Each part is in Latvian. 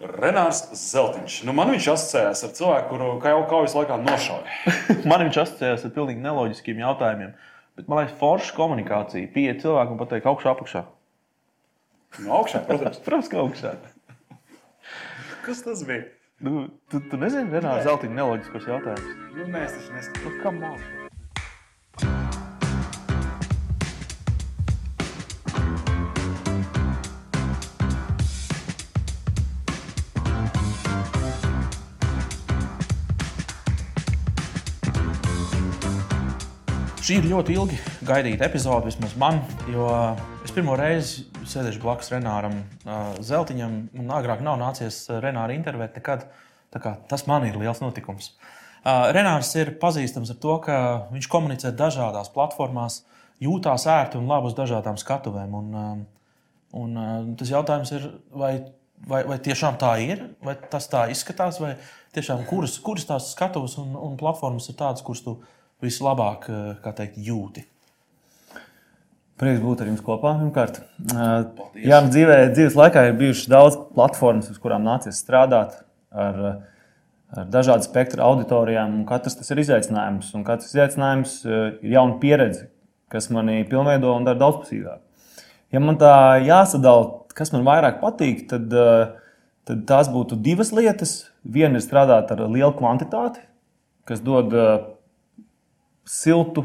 Renārs Zeltiņš. Nu, man viņš asociējās ar cilvēku, kuru kā jau kaujas laikā nošauja. man viņš asociējās ar pilnīgi neloģiskiem jautājumiem. Bet man liekas, forša komunikācija, pieeja cilvēkam un pateikt augšā, apakšā. No augšā, protams. protams, ka augšā. Kas tas bija? Nu, tu, tu nezini, Renārs Zeltiņš neloģiskos jautājumus. Nu, nē, es taču nesaku. Nu, Šī ir ļoti ilgi gaidīta epizode, vismaz man, jo es pirmo reizi sēdēšu blakus Renāram Zeltiņam, un agrāk nav nācies Renāra intervēt nekad. Tas man ir liels notikums. Renārs ir pazīstams ar to, ka viņš komunicē dažādās platformās, jūtās ērti un labi uz dažādām skatuvēm. Un, un tas jautājums ir, vai, vai, vai tiešām tā ir, vai tas tā izskatās, vai tiešām kuras, kuras tās skatuves un, un platformas ir tādas, kuras tu vislabāk eh, teikt, jūti? Prieks būt ar jums kopā. Pirmkārt, Paldies. jā, nu, dzīvē, dzīves laikā ir bijušas daudz platformas, uz kurām nācies strādāt ar, ar dažādu spektru auditorijām. Katrs tas ir izaicinājums, un katrs izaicinājums eh, ir jauna pieredze, kas manī pilnveido un dara daudzpusīgāk. Ja man tā jāsadala, kas man vairāk patīk, tad, eh, tad tās būtu divas lietas. Viena ir strādāt ar lielu kvantitāti, kas dod siltu,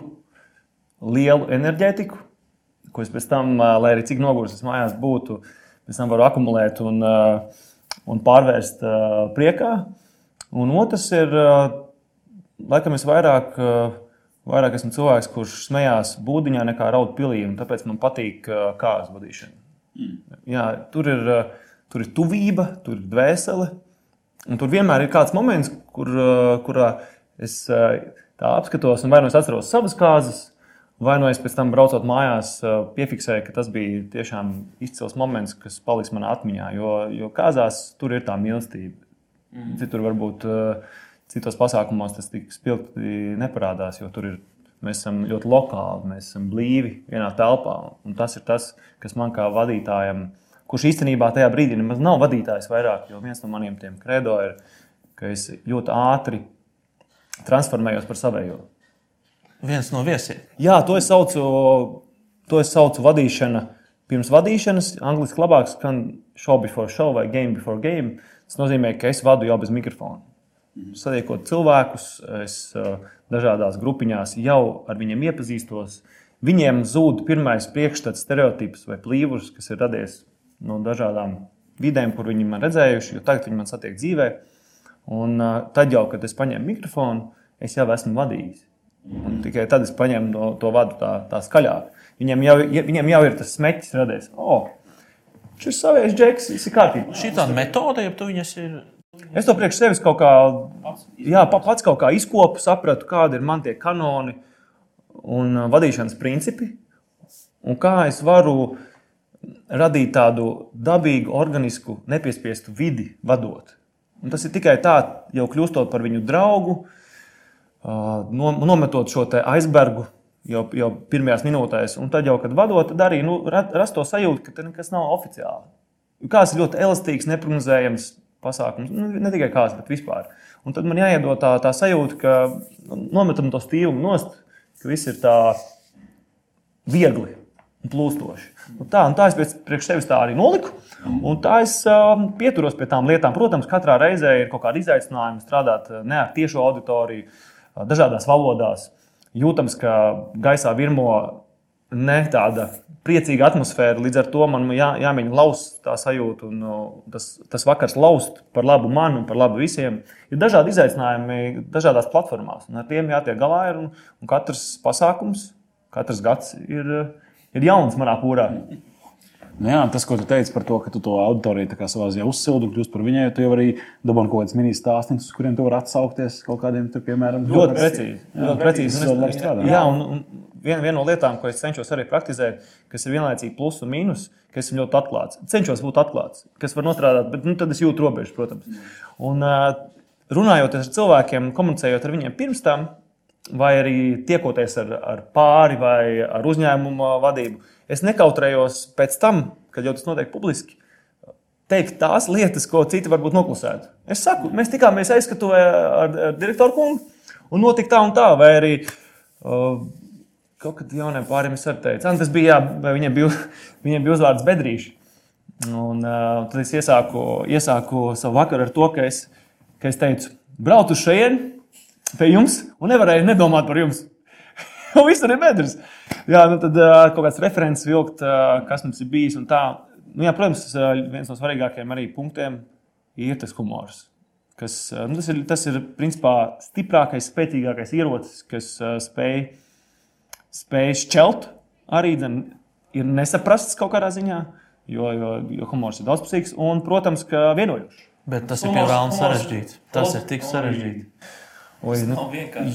lielu enerģētiku, ko es pēc tam, lai arī cik noguris es mājās būtu, pēc tam varu akumulēt un, un pārvērst priekā. Un otrs ir, laikam, es vairāk, vairāk esmu cilvēks, kurš smējās būdiņā nekā raud pilī, un tāpēc man patīk kāzu vadīšana. Mm. Jā, tur, ir, tur ir tuvība, tur ir dvēsele, un tur vienmēr ir kāds moments, kur, kurā es tā apskatos, un vai nu es atceros savas kārtas, vai nu es pēc tam braucot mājās, piefiksēju, ka tas bija tiešām izcils moments, kas paliks manā atmiņā. Jo, jo kāzās tur ir tā mīlestība. Mm. Citur varbūt citos pasākumos tas tik spilgti neparādās, jo tur ir. Mēs esam ļoti lokāli, mēs esam blīvi vienā telpā. Un tas ir tas, kas man kā vadītājam, kurš īstenībā tajā brīdī nemaz nav vadītājs vairāk, jo viens no maniem tiem kredo ir, ka es ļoti ātri transformējos par savējo. Viens no viesiem. Jā, to es saucu, to es saucu vadīšana. Pirms vadīšanas, angļuiski labāk skan show before show vai game before game. Tas nozīmē, ka es vadu jau bez mikrofona. Satiekot cilvēkus, es eh, dažādās grupiņās jau ar viņiem iepazīstos. Viņiem zūd pirmais priekšstats, stereotips vai plīvurs, kas ir radies no dažādām vidēm, kur viņi man redzējuši, jo tagad viņi man satiek dzīvēm. Un tad jau, kad es paņēmu mikrofonu, es jau esmu vadījis. Un tikai tad es paņēmu to, to vadu tā, tā skaļāk. Viņiem jau, viņiem jau ir tas smēķis radies. Oh, šis savs džeks, viss ir kārtībā. Šī tāda metode, ja tu viņas ir. Es to priekš sevis kaut kā, jā, pats kaut kā izkopu, sapratu, kādi ir man tie kanoni un vadīšanas principi. Un kā es varu radīt tādu dabīgu, organisku, nepiespiestu vidi vadot. Un tas ir tikai tā, jau kļūstot par viņu draugu, nometot šo aizbergu jau, jau pirmajās minūtēs, un tad jau, kad vadot, tad arī nu, rast to sajūtu, ka tas nav oficiāli. Kāds ir ļoti elastīgs, neparedzējams pasākums, nu, ne tikai kāds, bet vispār. Un tad man jāiedod tā, tā sajūta, ka nu, nometam to stīvumu nost, ka viss ir tā viegli un plūstoši. Un tā, un tā es priekš sevis tā arī noliku. Un tā es uh, pieturos pie tām lietām. Protams, katrā reizē ir kaut kāda izaicinājuma strādāt ne ar tiešu auditoriju, uh, dažādās valodās. Jūtams, ka gaisā virmo ne tāda priecīga atmosfēra. Līdz ar to man jā, jāmēģina laust tā sajūta, un uh, tas, tas vakars laust par labu man un par labu visiem. Ir dažādi izaicinājumi dažādās platformās, un ar tiem jātiek galā. Ir, un, un katrs pasākums, katrs gads ir, ir jauns manā pūrā. Nu, jā, tas, ko tu teici par to, ka tu to auditoriju savā ziņā uzsildi un kļūsi par viņai, tu jau arī dabūji kaut kādas mini stāstus, uz kuriem tu vari atsaukties kaut kādiem, tur, piemēram, ļoti precīzi. Ļoti precīzi. Tas ļoti strādā. Jā, un, un viena, viena no lietām, ko es cenšos arī praktizēt, kas ir vienlaicīgi plus un mīnus, ka esmu ļoti atklāts. Cenšos būt atklāts, kas var nostrādāt, bet nu, tad es jūtu robežas, protams. Un, runājot ar cilvēkiem, komunicējot ar viņiem pirms tam, vai arī tiekoties ar, ar pāri vai ar uzņēmumu vadību, es nekautrējos pēc tam, kad jau tas notiek publiski, teikt tās lietas, ko citi varbūt noklusētu. Es saku, mēs tikāmies aizskatuvē ar, ar direktoru kungu, un notika tā un tā, vai arī uh, kaut kad jauniem pāriem es arī teicu, "Ah, tas bija, jā, viņiem bija, viņiem bija uzvārds Bedrīši. Un, uh, tad es iesāku, iesāku savu vakaru ar to, ka es, ka es teicu, braucu uz šejienu pie jums un nevarēju nedomāt par jums. Un viss ir bedres. Jā, nu tad kaut kāds referents vilkt, kas mums ir bijis un tā. Nu, jā, protams, viens no svarīgākajiem arī punktiem ir tas humors. Kas, nu, tas, ir, tas ir principā stiprākais, spēcīgākais ierocis, kas spēj, spēj šķelt arī dzen, ir nesaprasts kaut kādā ziņā, jo, jo, jo humors ir daudzpusīgs un, protams, vienojošs. Bet tas ir Humors- pievēlams humors- sarežģīti. Tas ir tik sarežģīti. Oi, nu,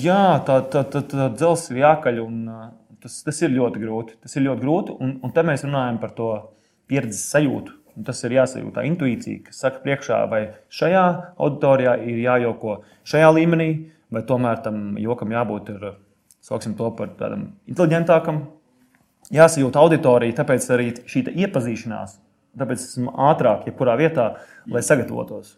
jā, tā, tā, tā, tā dzelzs ir jākaļ. Un, tas, tas ir ļoti grūti. Tas ir ļoti grūti. Un, un te mēs runājam par to pieredzes sajūtu. Un tas ir jāsajūt, tā intuīcija, kas saka, priekšā, vai šajā auditorijā ir jājoko šajā līmenī, vai tomēr tam jokam jābūt ir, to par tādam inteliģentākam. Jāsajūt auditorija, tāpēc arī šī iepazīšanās, tāpēc esmu ātrāk, jebkurā vietā, lai sagatavotos.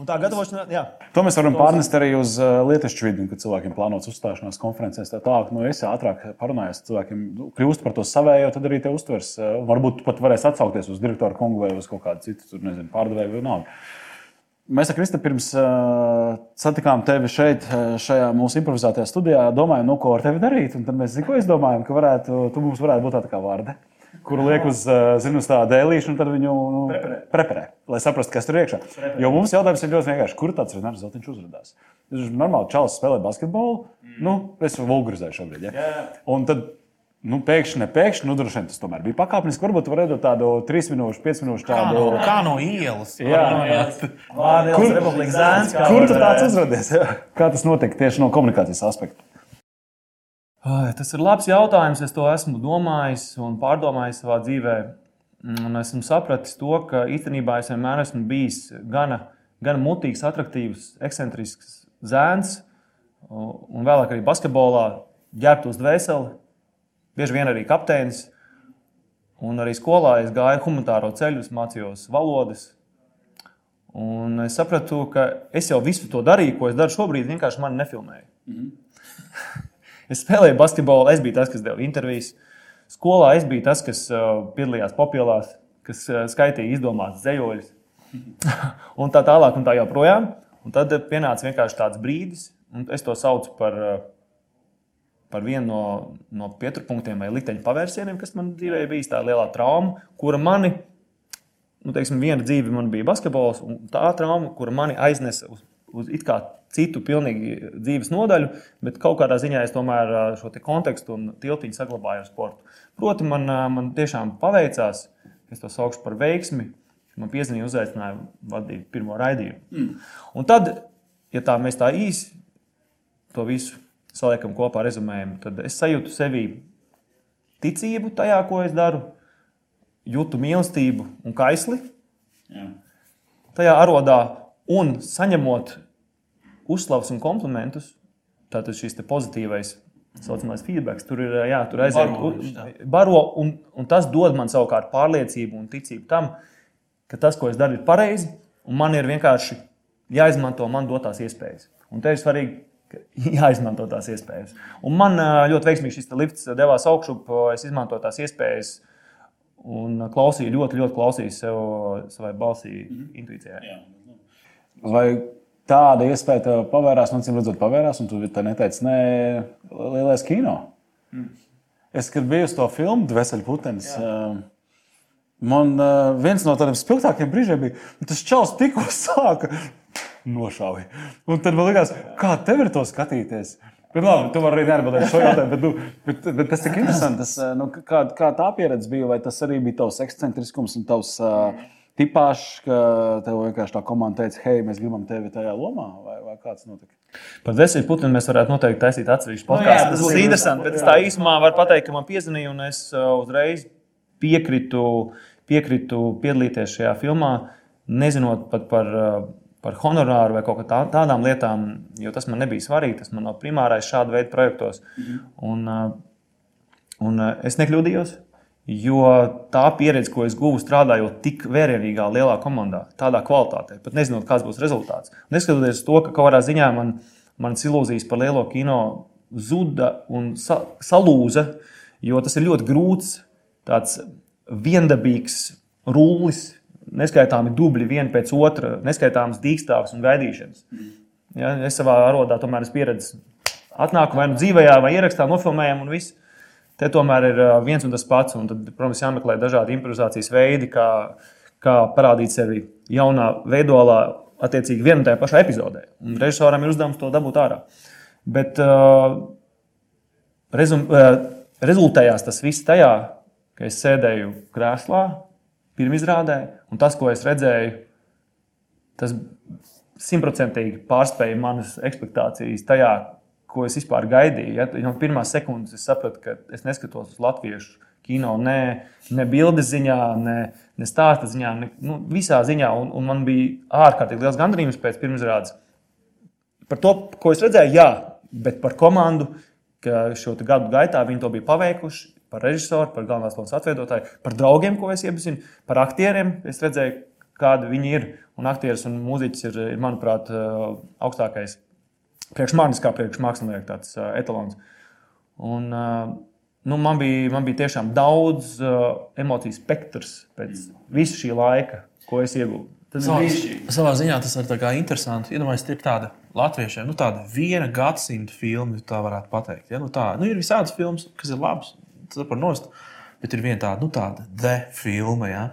Un tā gatavošana, jā. To mēs varam pārnest arī uz uh, lietušķu vidi, kad cilvēkiem plānots uzstāšanās konferencēs. Tā tālāk, nu, es ātrāk parunāju ar cilvēkiem, nu, kļūst par to savējo, tad arī te uztvers. uh, Varbūt pat varēs atsaukties uz direktoru kungu vai uz kaut kādu citu, tur, nezinu, pārdevēju vai nav. Mēs ar Kristu pirms uh, satikām tevi šeit, šajā mūsu improvizētajā studijā. Domājām, nu, ko ar tevi darīt. Un tad mēs ziko, izdomājām, ka varētu, tu mums varētu būt tāda kā vārde, kuru liek uz, uh, zinu, uz tādu dēlīšu, un tad viņu nu, Preparē. preparē, lai saprastu, kas tur iekšā. Jo mums jautājums ir ļoti vienkārši, kur tāds Renārs Zeltiņš uzrādās. Viņš ir normāli čalis spēlē basketbolu. Mm. Nu, es vulgarizēju šobrīd. Ja? Jā, jā. Un tad, nu, pēkšņi, ne pēkšņi, nu, droši vien tas tomēr bija pakāpeniski. Varbūt var redzēt tādu 3 minūšu, 5 minūšu Kā no, tādu. kā no ielas? Jā, jā. Vārds Kur- Kur tu tāds uzrādījies? Jā. Kā tas notika tieši no komunikācijas aspekta? Tas ir labs jautājums. Es to esmu domājis un pārdomājis savā dzīvē. Un esmu sapratis to, ka īstenībā es vienmēr esmu bijis gana, gana mutīgs, attraktīvs, ekscentrisks zēns. Un vēlāk arī basketbolā ģērbtu uz dvēseli, bieži vien arī kapteinis. Un arī skolā es gāju humanitāro ceļu, mācījos valodas. Un es sapratu, ka es jau visu to darīju, ko es daru šobrīd, vienkārši man nefilmēja. Es spēlēju basketbolu, es biju tas, kas deva intervijas. Skolā es biju tas, kas uh, piedalījās populārās, kas uh, skaitīja izdomātas zemoļus. un tā tālāk, un tā joprojām. Un tad uh, pienāca vienkārši tāds brīdis, un es to saucu par, par vienu no, no pieturpunktiem vai likteņa pavērsieniem, kas man dzīvē bijis tā lielā trauma, kura mani, nu, teiksim, viena dzīve man bija basketbols, un tā trauma, kura mani aiznesa uz, uz it kā citu pilnīgi dzīves nodaļu, bet kaut kādā ziņā es tomēr šo te kontekstu un tiltiņu saglabāju ar sportu. Proti, man, man tiešām paveicās, es to saukšu par veiksmi. Man piezīmēja, uzaicināja vadīt pirmo raidījumu. Mm. Un tad, ja tā mēs tā īsi to visu saliekam kopā, rezumējam, tad es sajūtu sevī ticību tajā, ko es daru, jūtu mīlestību un kaisli Jā. tajā arodā un saņemot uzslavas un komplimentus. Tātad šis pozitīvais, tā saucamais feedback, tur ir jā, tur aiziet, tā. baro, un, un tas dod man savukārt pārliecību un ticību tam, ka tas, ko es daru, ir pareizi, un man ir vienkārši jāizmanto man dotās iespējas. Un te ir svarīgi, jāizmanto tās iespējas. Un man ļoti veiksmīgi šis lifts devās augšup, es izmantoju tās iespējas. Un klausīju, ļoti, ļoti klausīju sev, savai balsī, mm -hmm. intuīcijai. Vai tāda iespēja tev pavērās, man redzot, pavērās, un tu tā neteici, nē, lielais kino? Mm. Es, kad biju uz to filmu, Dvēseli putenis, um, man uh, viens no tādiem spilgtākiem brīžiem bija, nu, tas čels tikko sāka nošauja. Un tad man likās, kā tev ir to skatīties? Bet, labi, tu vari arī neatbildēt šo jautājumu, bet, nu, bet, bet tas ir interesanti. Tas, nu, kā, kā tā pieredze bija, vai tas arī bija tavs ekscentriskums un tavs uh, tipāžs, ka tev vienkārši tā komanda teica, hei, mēs gribam tevi tajā lomā, vai, vai kāds notika? Par desmit putekļiem mēs varētu noteikti taisīt atsevišķu podkāstu. jā, tas būs interesanti. Bet es tā īsumā varu pateikt, ka man piezvanīja, un es uh, uzreiz piekritu, piekritu piedalīties šajā filmā, nezinot pat par, uh, par honorāru vai kaut kā tā, tādām lietām, jo tas man nebija svarīgi. Tas man nav primārais šāda veida projektos. Un, uh, un uh, es nekļūdījos. Jo tā pieredze, ko es guvu strādājot tik vērienīgā, lielā komandā, tādā kvalitātē, pat nezinot, kāds būs rezultāts. Neskatoties to, ka kaut kādā ziņā man, manas ilūzijas par lielo kino zuda un sa salūza, jo tas ir ļoti grūts, tāds viendabīgs rullis, neskaitāmi dubļi viena pēc otra, neskaitāmas dīkstāves un gaidīšanas. Ja, es savā arodā tomēr esmu pieredzējis. Atnāku vai nu dzīvē, vai ierakstā, nofilmējam un viss. Te tomēr ir viens un tas pats. Un tad, protams, jāmeklē dažādi improvizācijas veidi, kā, kā parādīt sevi jaunā veidolā, attiecīgi vienā un tajā pašā epizodē. Un režisoram ir uzdevums to dabūt ārā. Bet uh, rezum, uh, rezultējās tas viss tajā, ka es sēdēju krēslā, pirmizrādē, un tas, ko es redzēju, tas simtprocentīgi pārspēja manas expectācijas tajā, ko es vispār gaidīju. Ja? No pirmās sekundes es sapratu, ka es neskatos uz latviešu kino ne, ne bildes ziņā, ne, ne stāsta ziņā, ne nu, visā ziņā. Un, un man bija ārkārtīgi liels gandarījums pēc pirmizrādes. Par to, ko es redzēju, jā, bet par komandu, ka šo gadu gaitā viņi to bija paveikuši. Par režisoru, par galvenās lomas atveidotāju, par draugiem, ko es iepazinu, par aktieriem. Es redzēju, kādi viņi ir. Un aktieris un mūziķis ir manuprāt, augstākais priekš manis, kā priekš mākslinieka tāds uh, etalons. Un, uh, nu, man, bija, man bija tiešām daudz uh, emociju spektrs pēc visa šī laika, ko es iegūstu. Tas savā, savā ziņā tas ir interesanti. Iedomājieties, ja ir tāda latviešiem, nu, tāda viena gadsimta filma, tā varētu pateikt. Ja? Nu, tā, nu, ir visādas filmas, kas ir labas, tas par nost, bet ir viena tāda, nu, tāda de filma. Ja?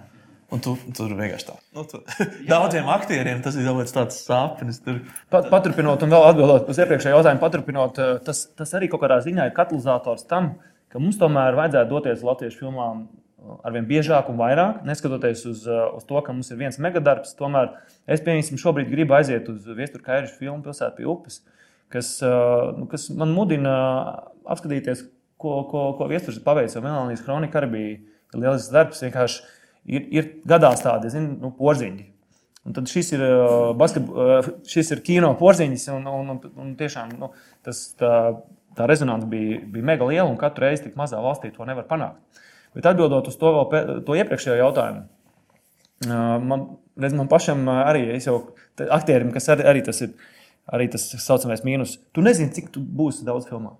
Un tu, tur vienkārši tā. Nu, tu, daudziem aktieriem tas ir kaut kāds sapnis. Tur. Pat, paturpinot, un vēl atbildot uz iepriekšējo jautājumu, paturpinot, eh, tas, tas arī kaut kādā ziņā ir katalizators tam, ka mums tomēr vajadzētu doties latviešu filmām eh, arvien biežāk un vairāk, neskatoties uz, eh, uz to, ka mums ir viens megadarbs. Tomēr es pieņemsim, šobrīd gribu aiziet uz Viestura Kairiša filmu Pilsēta pie upes, kas, nu, kas man mudina apskatīties, ko, ko, ko Viesturs ir paveicis. Melnijas kronika arī bija lielisks darbs. Vienkārši ir, ir gadās tādi zin, nu, porziņi. Un tad šis ir, uh, basket, uh, šis ir kino porziņš, un, un, un, un tiešām nu, tas, tā, tā rezonance bija, bija mega liela, un katru reizi tik mazā valstī to nevar panākt. Bet atbildot uz to, vēl, to iepriekšējo jautājumu, uh, man, redz, man pašam arī jau aktierim, kas arī, arī tas ir arī tas saucamais mīnus. Tu nezini, cik tu būsi daudz filmā.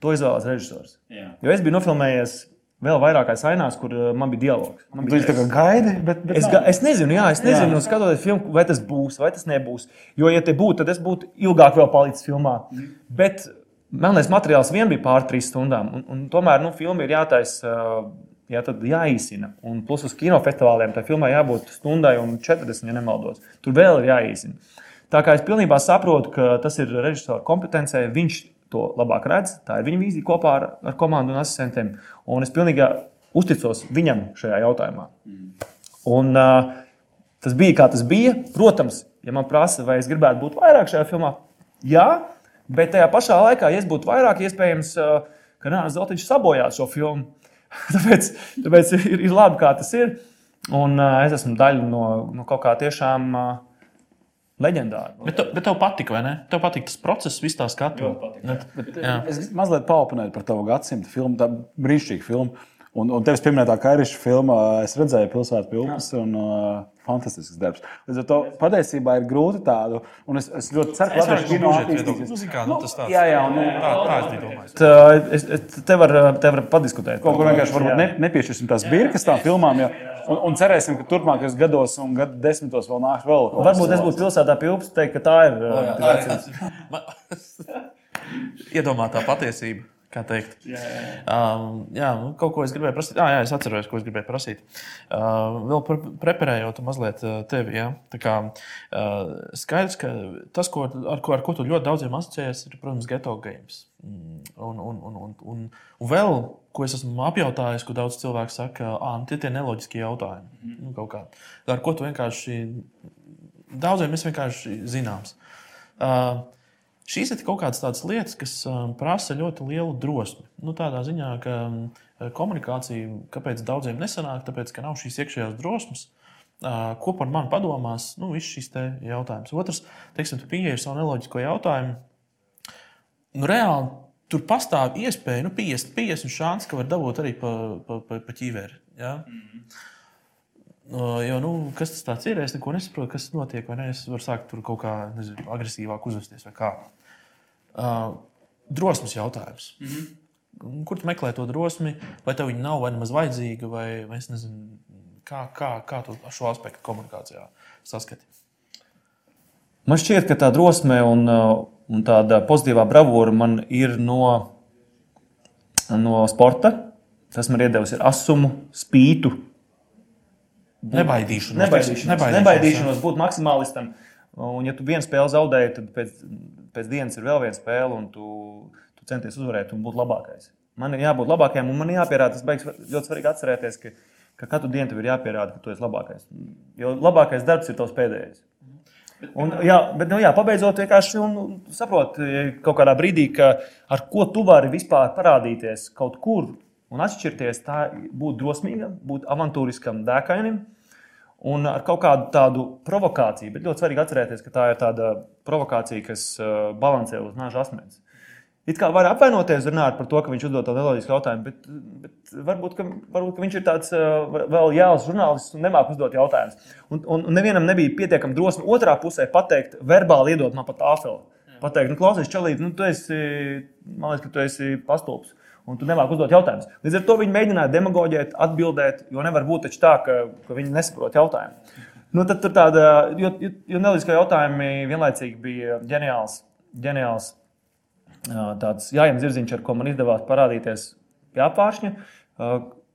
To izvēlās režisors. Jā. Jo es biju nofilmējies Vēl vairākās ainās, kur uh, man bija dialogs. Man bija tā kā gaidi, bet, bet es, ga, es nezinu, jā, es nezinu, jā. skatoties filmu, vai tas būs, vai tas nebūs. Jo, ja te būtu, tad es būtu ilgāk vēl palicis filmā. Mm. Bet melnais materiāls vien bija pār trīs stundām. Un, un tomēr nu, filma ir jātaisa. Uh, jā, tad jāīsina. Un plus uz kinofestivāliem tā filmai jābūt stundai un 40, ja nemaldos. Tur vēl ir jāīsina. Tā kā es pilnībā saprotu, ka tas ir režisora kompetencija, viņš to labāk redz. Tā ir viņa vīzija kopā ar, ar komandu un asistentiem. Un es pilnīgi uzticos viņam šajā jautājumā. Un, uh, tas bija kā tas bija. Protams, ja man prasa, vai es gribētu būt vairāk šajā filmā, jā, bet tajā pašā laikā, ja es būtu vairāk, iespējams, uh, ka Nācis Zeltiņš sabojās šo filmu. tāpēc tāpēc ir, ir labi, kā tas ir. Un uh, es esmu daļa no, no kaut kā tiešām. Uh, leģendāri. Bet, tu, bet tev patika, vai ne? Tev patika tas process, viss tā skatu. Es mazliet paupināju par tavu gadsimtu filmu, tā brīnišķīga filma. Un, un tevis pieminētā kairiša filmā es redzēju pilsētu upes un uh, fantastisks darbs. Līdz ar to patiesībā ir grūti tādu, un es, es ļoti ceru, ka Latvijas kino attīstīsies. Nu, kā, nu, tas tāds. Jā, jā, un, tā, tā es domājis. Tā, es, te var, te var padiskutēt. Kaut ko vienkārši varbūt ne, nepiešķirsim tās birkas tām filmām, jo, un, un cerēsim, ka turpmākajos gados un gadu desmitos vēl nāks vēl. Varbūt es būtu pilsētā upes teikt, ka tā ir. Tā Iedomātā patiesība. Kā teikt? Jā, jā. Um, jā nu, kaut ko es gribēju prasīt. Ah, jā, es atceros, ko es gribēju prasīt. Uh, vēl par preparējot mazliet tevi. Jā. Tā kā, uh, skaidrs, ka tas, ko, ar, ko, ar ko tu ļoti daudziem asociējies, ir, protams, geto games. Mm, un, un, un, un, un, un vēl, ko es esmu apjautājis, ko daudz cilvēku saka, ah, tie ir neloģiski jautājumi. Mm. Nu, kaut kā. Ar ko tu vienkārši daudziem es vienkārši zināms. Uh, Šīs ir kaut kādas tādas lietas, kas um, prasa ļoti lielu drosmi. Nu, tādā ziņā, ka um, komunikācija, kāpēc daudziem nesanāk, tāpēc, ka nav šīs iekšējās drosmes. Uh, ko par mani padomās? Nu, viss šis jautājums. Otrs, teiksim, tu pieeji savu neloģisko jautājumu. Nu, reāli tur pastāv iespēja, nu, 50, 50 šāds, ka var dabūt arī pa, pa, pa, pa ķīveri. Ja? Mm -hmm. Uh, jo, nu, kas tas ir? Es neko nesaprotu, kas notiek. Es varu sākt tur kaut kā nezinu, agresīvāk uzvesties. Uh, drosmes jautājums. Mm -hmm. Kur tu meklē to drosmi? Vai tev viņa nav vai nemaz vajadzīga, vai, vai es nezinu, kā, kā, kā tu šo aspektu komunikācijā saskati? Man šķiet, ka tā drosme un, uh, un tāda pozitīvā bravūra man ir no, no sporta. Tas man iedevis asumu, spītu, būt, nebaidīšanos, nebaidīšanos, nebaidīšanos, nebaidīšanos būt maksimālistam. Un, ja tu vienu spēli zaudēji, tad pēc, pēc dienas ir vēl viena spēle, un tu, tu centies uzvarēt un būt labākais. Man ir jābūt labākajam, un man jāpierāda, tas beigas ļoti svarīgi atcerēties, ka, ka katru dienu tev ir jāpierāda, ka tu esi labākais. Jo labākais darbs ir tavs pēdējais. Un, jā, bet, nu, jā, pabeidzot, vienkārši un, saproti kaut kādā brīdī, ka ar ko tu vari vispār parādīties kaut kur un atšķirties, tā būt drosmīgam, būt avantūriskam, dēkainim. Un ar kaut kādu tādu provokāciju, bet ļoti svarīgi atcerēties, ka tā ir tāda provokācija, kas uh, balansē uz nāža asmens. It kā var apvainoties Runāt par to, ka viņš uzdod tādu neloģisku jautājumu, bet, bet varbūt, ka, varbūt ka viņš ir tāds uh, vēl jēls žurnālists un nemāķis uzdot jautājumus. Un, un, nevienam nebija pietiekami drosme otrā pusē pateikt, verbāli iedot man pat tāfeli. Pateikt, nu, klausies, čalīt, nu, tu esi, man liekas, ka tu esi pastulbs un tu nemāki uzdot jautājumus. Līdz ar to viņi mēģināja demagoģēt, atbildēt, jo nevar būt tā, ka, ka viņi nesaprot jautājumu. Nu, tad tur tāda, jo, jo, jo nelīdzīgā jautājumi vienlaicīgi bija ģeniāls, ģeniāls tāds jājams zirziņš, ar ko man izdevās parādīties pie apvāršņa,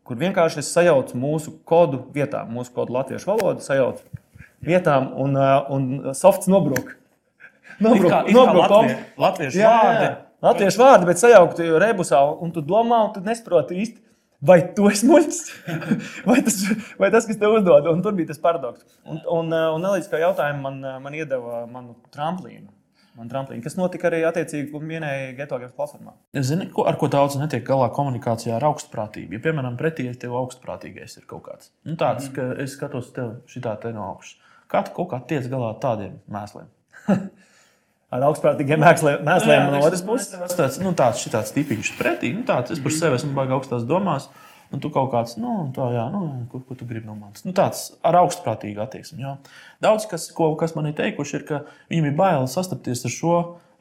kur vienkārši es sajaucu mūsu kodu vietām, mūsu kodu latviešu valodu sajaucu vietām, un, un softs nobruka. Nobruk, nobruk, latvie, latviešu vārdi. Latviešu vārdi, bet sajaukt rebusā, un tu domā, un tu nesaproti īsti. Vai tu esi muļķis, vai, tas, vai tas, kas tev uzdod? Un tur bija tas paradoks. Un, un, un nelīdz kā jautājumu man, man iedeva manu tramplīnu. Man tramplīnu, kas notika arī attiecīgi, ko minēja Geto Games platformā. Zini, ko, ar ko daudz netiek galā komunikācijā ar augstprātību. Ja, piemēram, pretī tev augstprātīgais ir kaut kāds. Nu, tāds, mm. ka es skatos tev šitā te no augšas. Kā tu kaut kā tiec galā ar tādiem mēsliem? ar augstprātīgiem mēsliem, mēsliem no otras puses. Tas tāds, nu, tāds, tāds tipiņš pretī, nu, tāds, es par sevi esmu baigi augstās domās. Un tu kaut kāds, nu, tā, jā, nu, ko, ko tu gribi no manis? Nu, tāds ar augstprātīgu attieksmi. Jā. Daudz kas, ko, kas man ir teikuši, ir, ka viņiem ir bail sastapties ar šo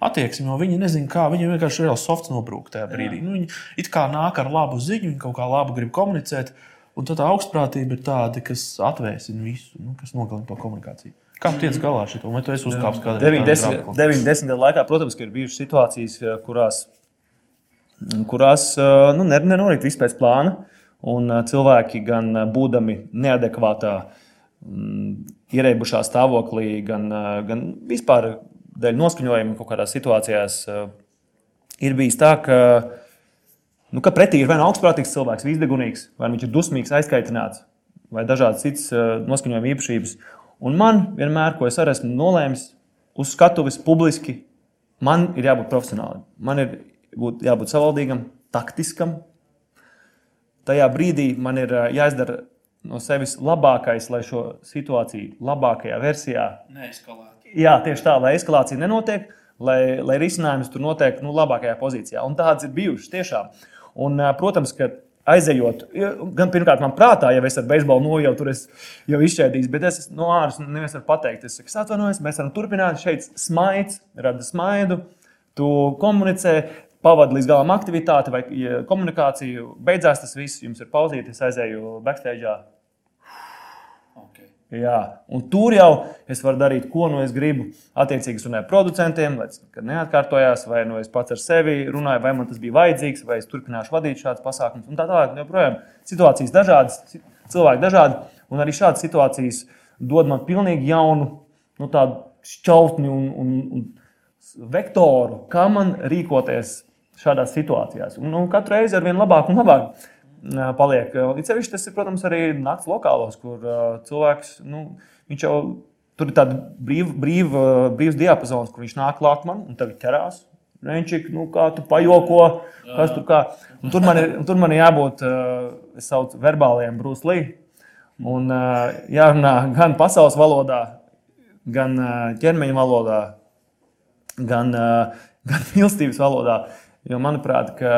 attieksmi, jo viņi nezina, kā viņi vienkārši ir softs nobrūkt tajā brīdī. Nu, viņi it kā nāk ar labu ziņu, viņi kaut kā labi grib komunicēt. Un tā augstprātība ir tāda, kas atvēsina visu, nu, kas nogalina to komunikāciju. Kā tiec galā ar šo? Vai tu esi uzkāpis kādā veidā? 90 gadu laikā, protams, ir bijušas situācijas, eh, kurās, kurās eh, nu, nenorīt viss pēc plāna. Un eh, cilvēki, gan būdami neadekvātā, mm, ierēbušā stāvoklī, gan, gan vispār dēļ noskaņojuma kaut kādās situācijās, ir bijis tā, ka, nu, ka pretī ir vai nu augstprātīgs cilvēks, izdegunīgs, vai viņš ir dusmīgs, aizkaitināts, vai dažādas citas noskaņojuma īpašības. Un man vienmēr, ko es arī esmu nolēmis, uz skatuves publiski, man ir jābūt profesionālim. Man ir būt, jābūt savaldīgam, taktiskam. Tajā brīdī man ir jāizdara no sevis labākais, lai šo situāciju labākajā versijā neeskalētu. Jā, tieši tā, lai eskalācija nenotiek, lai, lai risinājums tur notiek nu, labākajā pozīcijā. Un tādas ir bijušas tiešām. Un, protams, ka aizejot, gan pirmkārt, man prātā, ja es ar beisbolu nojautu, tur es jau izšķēdīju, bet es no ārpuses neviens var pateikt, es saku, atvainojos, mēs varam turpināt. Šeit smaids, rada smaidu, tu komunicē, pavadi līdz galam aktivitāti vai komunikāciju, beidzās tas viss, jums ir pauzīte, es aizēju backstage. Jā, un tur jau es varu darīt, ko nu es gribu. Attiecīgi, es runāju ar producentiem, lai tas neatkārtojās, vai nu es pats ar sevi runāju, vai man tas bija vajadzīgs, vai es turpināšu vadīt šādus pasākumus. Un tā tālāk, joprojām situācijas dažādas, cilvēki dažādi, un arī šādas situācijas dod man pilnīgi jaunu nu, šķautni un, un, un vektoru, kā man rīkoties šādās situācijās. Un, un katru reizi ar vien labāk un labāk paliek. Līdz tas ir, protams, arī naktas lokālos, kur cilvēks nu, jau tur ir tāds brīv, brīv, brīvs diapazons, kur viņš nāk klāt man un tagad ķerās. Renčik, nu, kā tu pajoko, kas tur kā. Un tur man ir, tur man ir jābūt, saucu, verbāliem brūslī. Un jārunā gan pasaules valodā, gan ķermeņa valodā, gan, gan mīlestības valodā. Jo manuprāt, ka,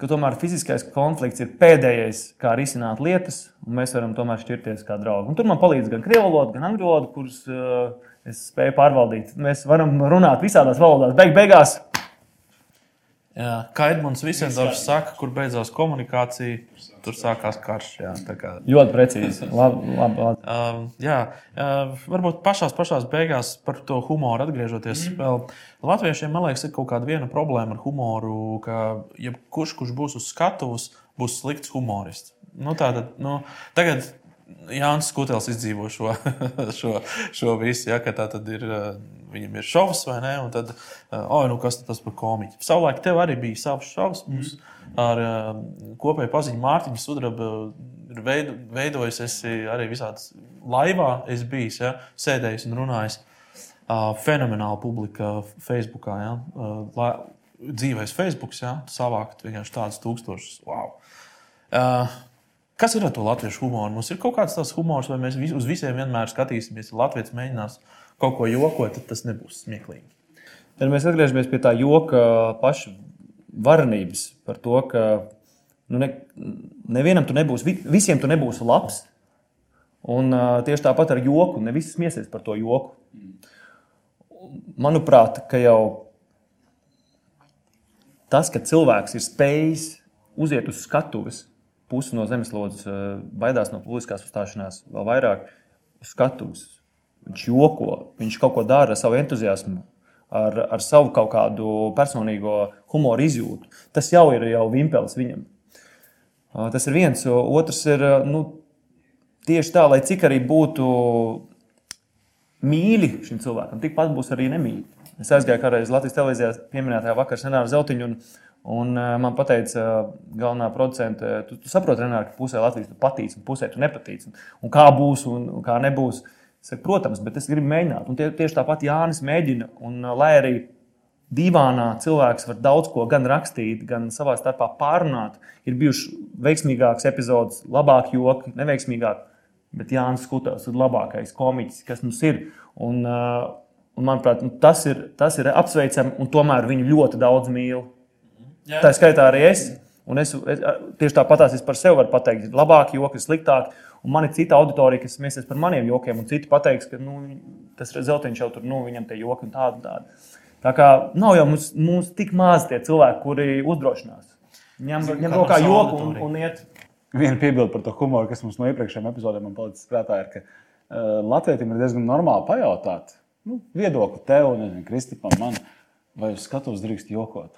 ka tomēr fiziskais konflikts ir pēdējais, kā risināt lietas, un mēs varam tomēr šķirties kā draugi. Un tur man palīdz gan krievu valoda, gan angļu valoda, kuras uh, es spēju pārvaldīt. Mēs varam runāt visādās valodās. Beig, beigās Jā, kā Edmunds Visendorfs saka, kur beidzās komunikācija, tur sākās karš. Jā, kā... Ļoti precīzi. Labi, labi, labi. Uh, jā, uh, varbūt pašās, pašās beigās par to humoru atgriežoties. Mm. Vēl, Latviešiem, man liekas, ir kaut kāda viena problēma ar humoru, ka jebkurš, kurš būs uz skatuves, būs slikts humorists. Nu, tātad, nu, tagad Jānis Kutels izdzīvo šo, šo, šo visu, ja, ka tā tad ir, viņam ir šovs vai ne, un tad, oh, nu kas tas par komiķi. Savulaik tev arī bija savs šovs, mums ar kopēju paziņu Mārtiņu Sudrabu ir veido, veidojis, arī visādas laivā, es bijis, ja, sēdējis un runājis. Fenomenāla publika Facebookā, ja, la, dzīvēs Facebooks, ja, savākt vienkārši tādus tūkstošus. Wow. Uh, Kas ir ar to latviešu humoru? Mums ir kaut kāds tāds humors, vai mēs uz visiem vienmēr skatīsimies, ja Latvijas mēģinās kaut ko jokot, tad tas nebūs smieklīgi. Ja mēs atgriežamies pie tā joka paša varenības, par to, ka nu, ne, nevienam tu nebūs, visiem tu nebūsi labs. Un, uh, tieši tāpat ar joku. Ne visi smiesies par to joku. Manuprāt, ka jau tas, ka cilvēks ir spējis uziet uz skatuves pusi no zemeslodes eh, baidās no publiskās uzstāšanās, vēl vairāk skatuves. Viņš joko, viņš kaut ko dara ar savu entuziasmu, ar, ar savu kaut kādu personīgo humoru izjūtu. Tas jau ir jau vimpelis viņam. Tas ir viens. Otrs ir nu, tieši tā, lai cik arī būtu mīļi šim cilvēkam, tikpat būs arī nemīļi. Es aizgāju kādreiz Latvijas televīzijā pieminētajā vakarā Senāra Zeltiņu. Un, Un uh, man teica, uh, galvenā producente, tu, tu saproti, Renāri, ka pusē Latvijas tu patīc, un pusē tu nepatīc. Un, un kā būs un, un kā nebūs. Saku, Protams, bet es gribu mēģināt. Un tie, tieši tāpat Jānis mēģina. Un, uh, lai arī dīvānā cilvēks var daudz ko gan rakstīt, gan savā starpā pārunāt, ir bijuši veiksmīgāks epizodes, labāk joki, neveiksmīgāk. Bet Jānis Skutels ir labākais komiķis, kas mums ir. Un, uh, un manuprāt, nu, tas ir, tas ir apsveicami, un tomēr viņu ļoti daudz mīl. Jā. Tā skaitā arī es. Un es, es tieši tāpat es par sevi varu pateikt, ir labāk, joki, sliktāk. Un man ir cita auditorija, kas smieties par maniem jokiem, un citi pateiks, ka nu, tas zeltiņš jau tur, nu, viņam tie joki un tādi. tādi. Tā kā nav jau mums, mums tik maz tie cilvēki, kuri uzdrošinās. Ņem, ņem rokā joku un, un iet. Viena piebilde par to humoru, kas mums no iepriekšējām epizodēm palicis prātā, ir, ka uh, Latvijam ir diezgan normāli pajautāt nu, viedokli tev, nezinu, Kristipam, man, vai uz skatuves drīkst jokot.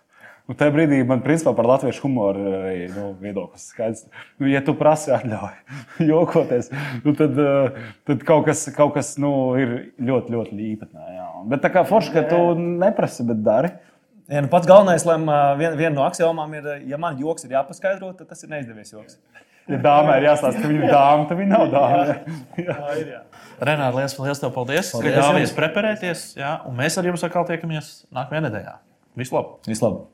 Un tajā brīdī man principā par latviešu humoru arī nu, viedoklis skaidrs. Nu, ja tu prasi atļauju jokoties, nu, tad, eh, tad kaut kas, kaut kas nu, ir ļoti, ļoti īpatnē. Bet tā kā forši, ka tu neprasi, bet dari. Ja, nu pats galvenais, lai viena vien no axiomām ir, ja man joks ir jāpaskaidro, tad tas ir neizdevies joks. Ja dāmai ir jāstāsta, ka viņa ir dāma, tad viņa nav dāma. Renāri, liels, liels tev paldies, paldies ka ļāvies preparēties. Jā, un mēs ar jums atkal tiekamies nākamajā nedēļā. Vislabāk! Vislabāk!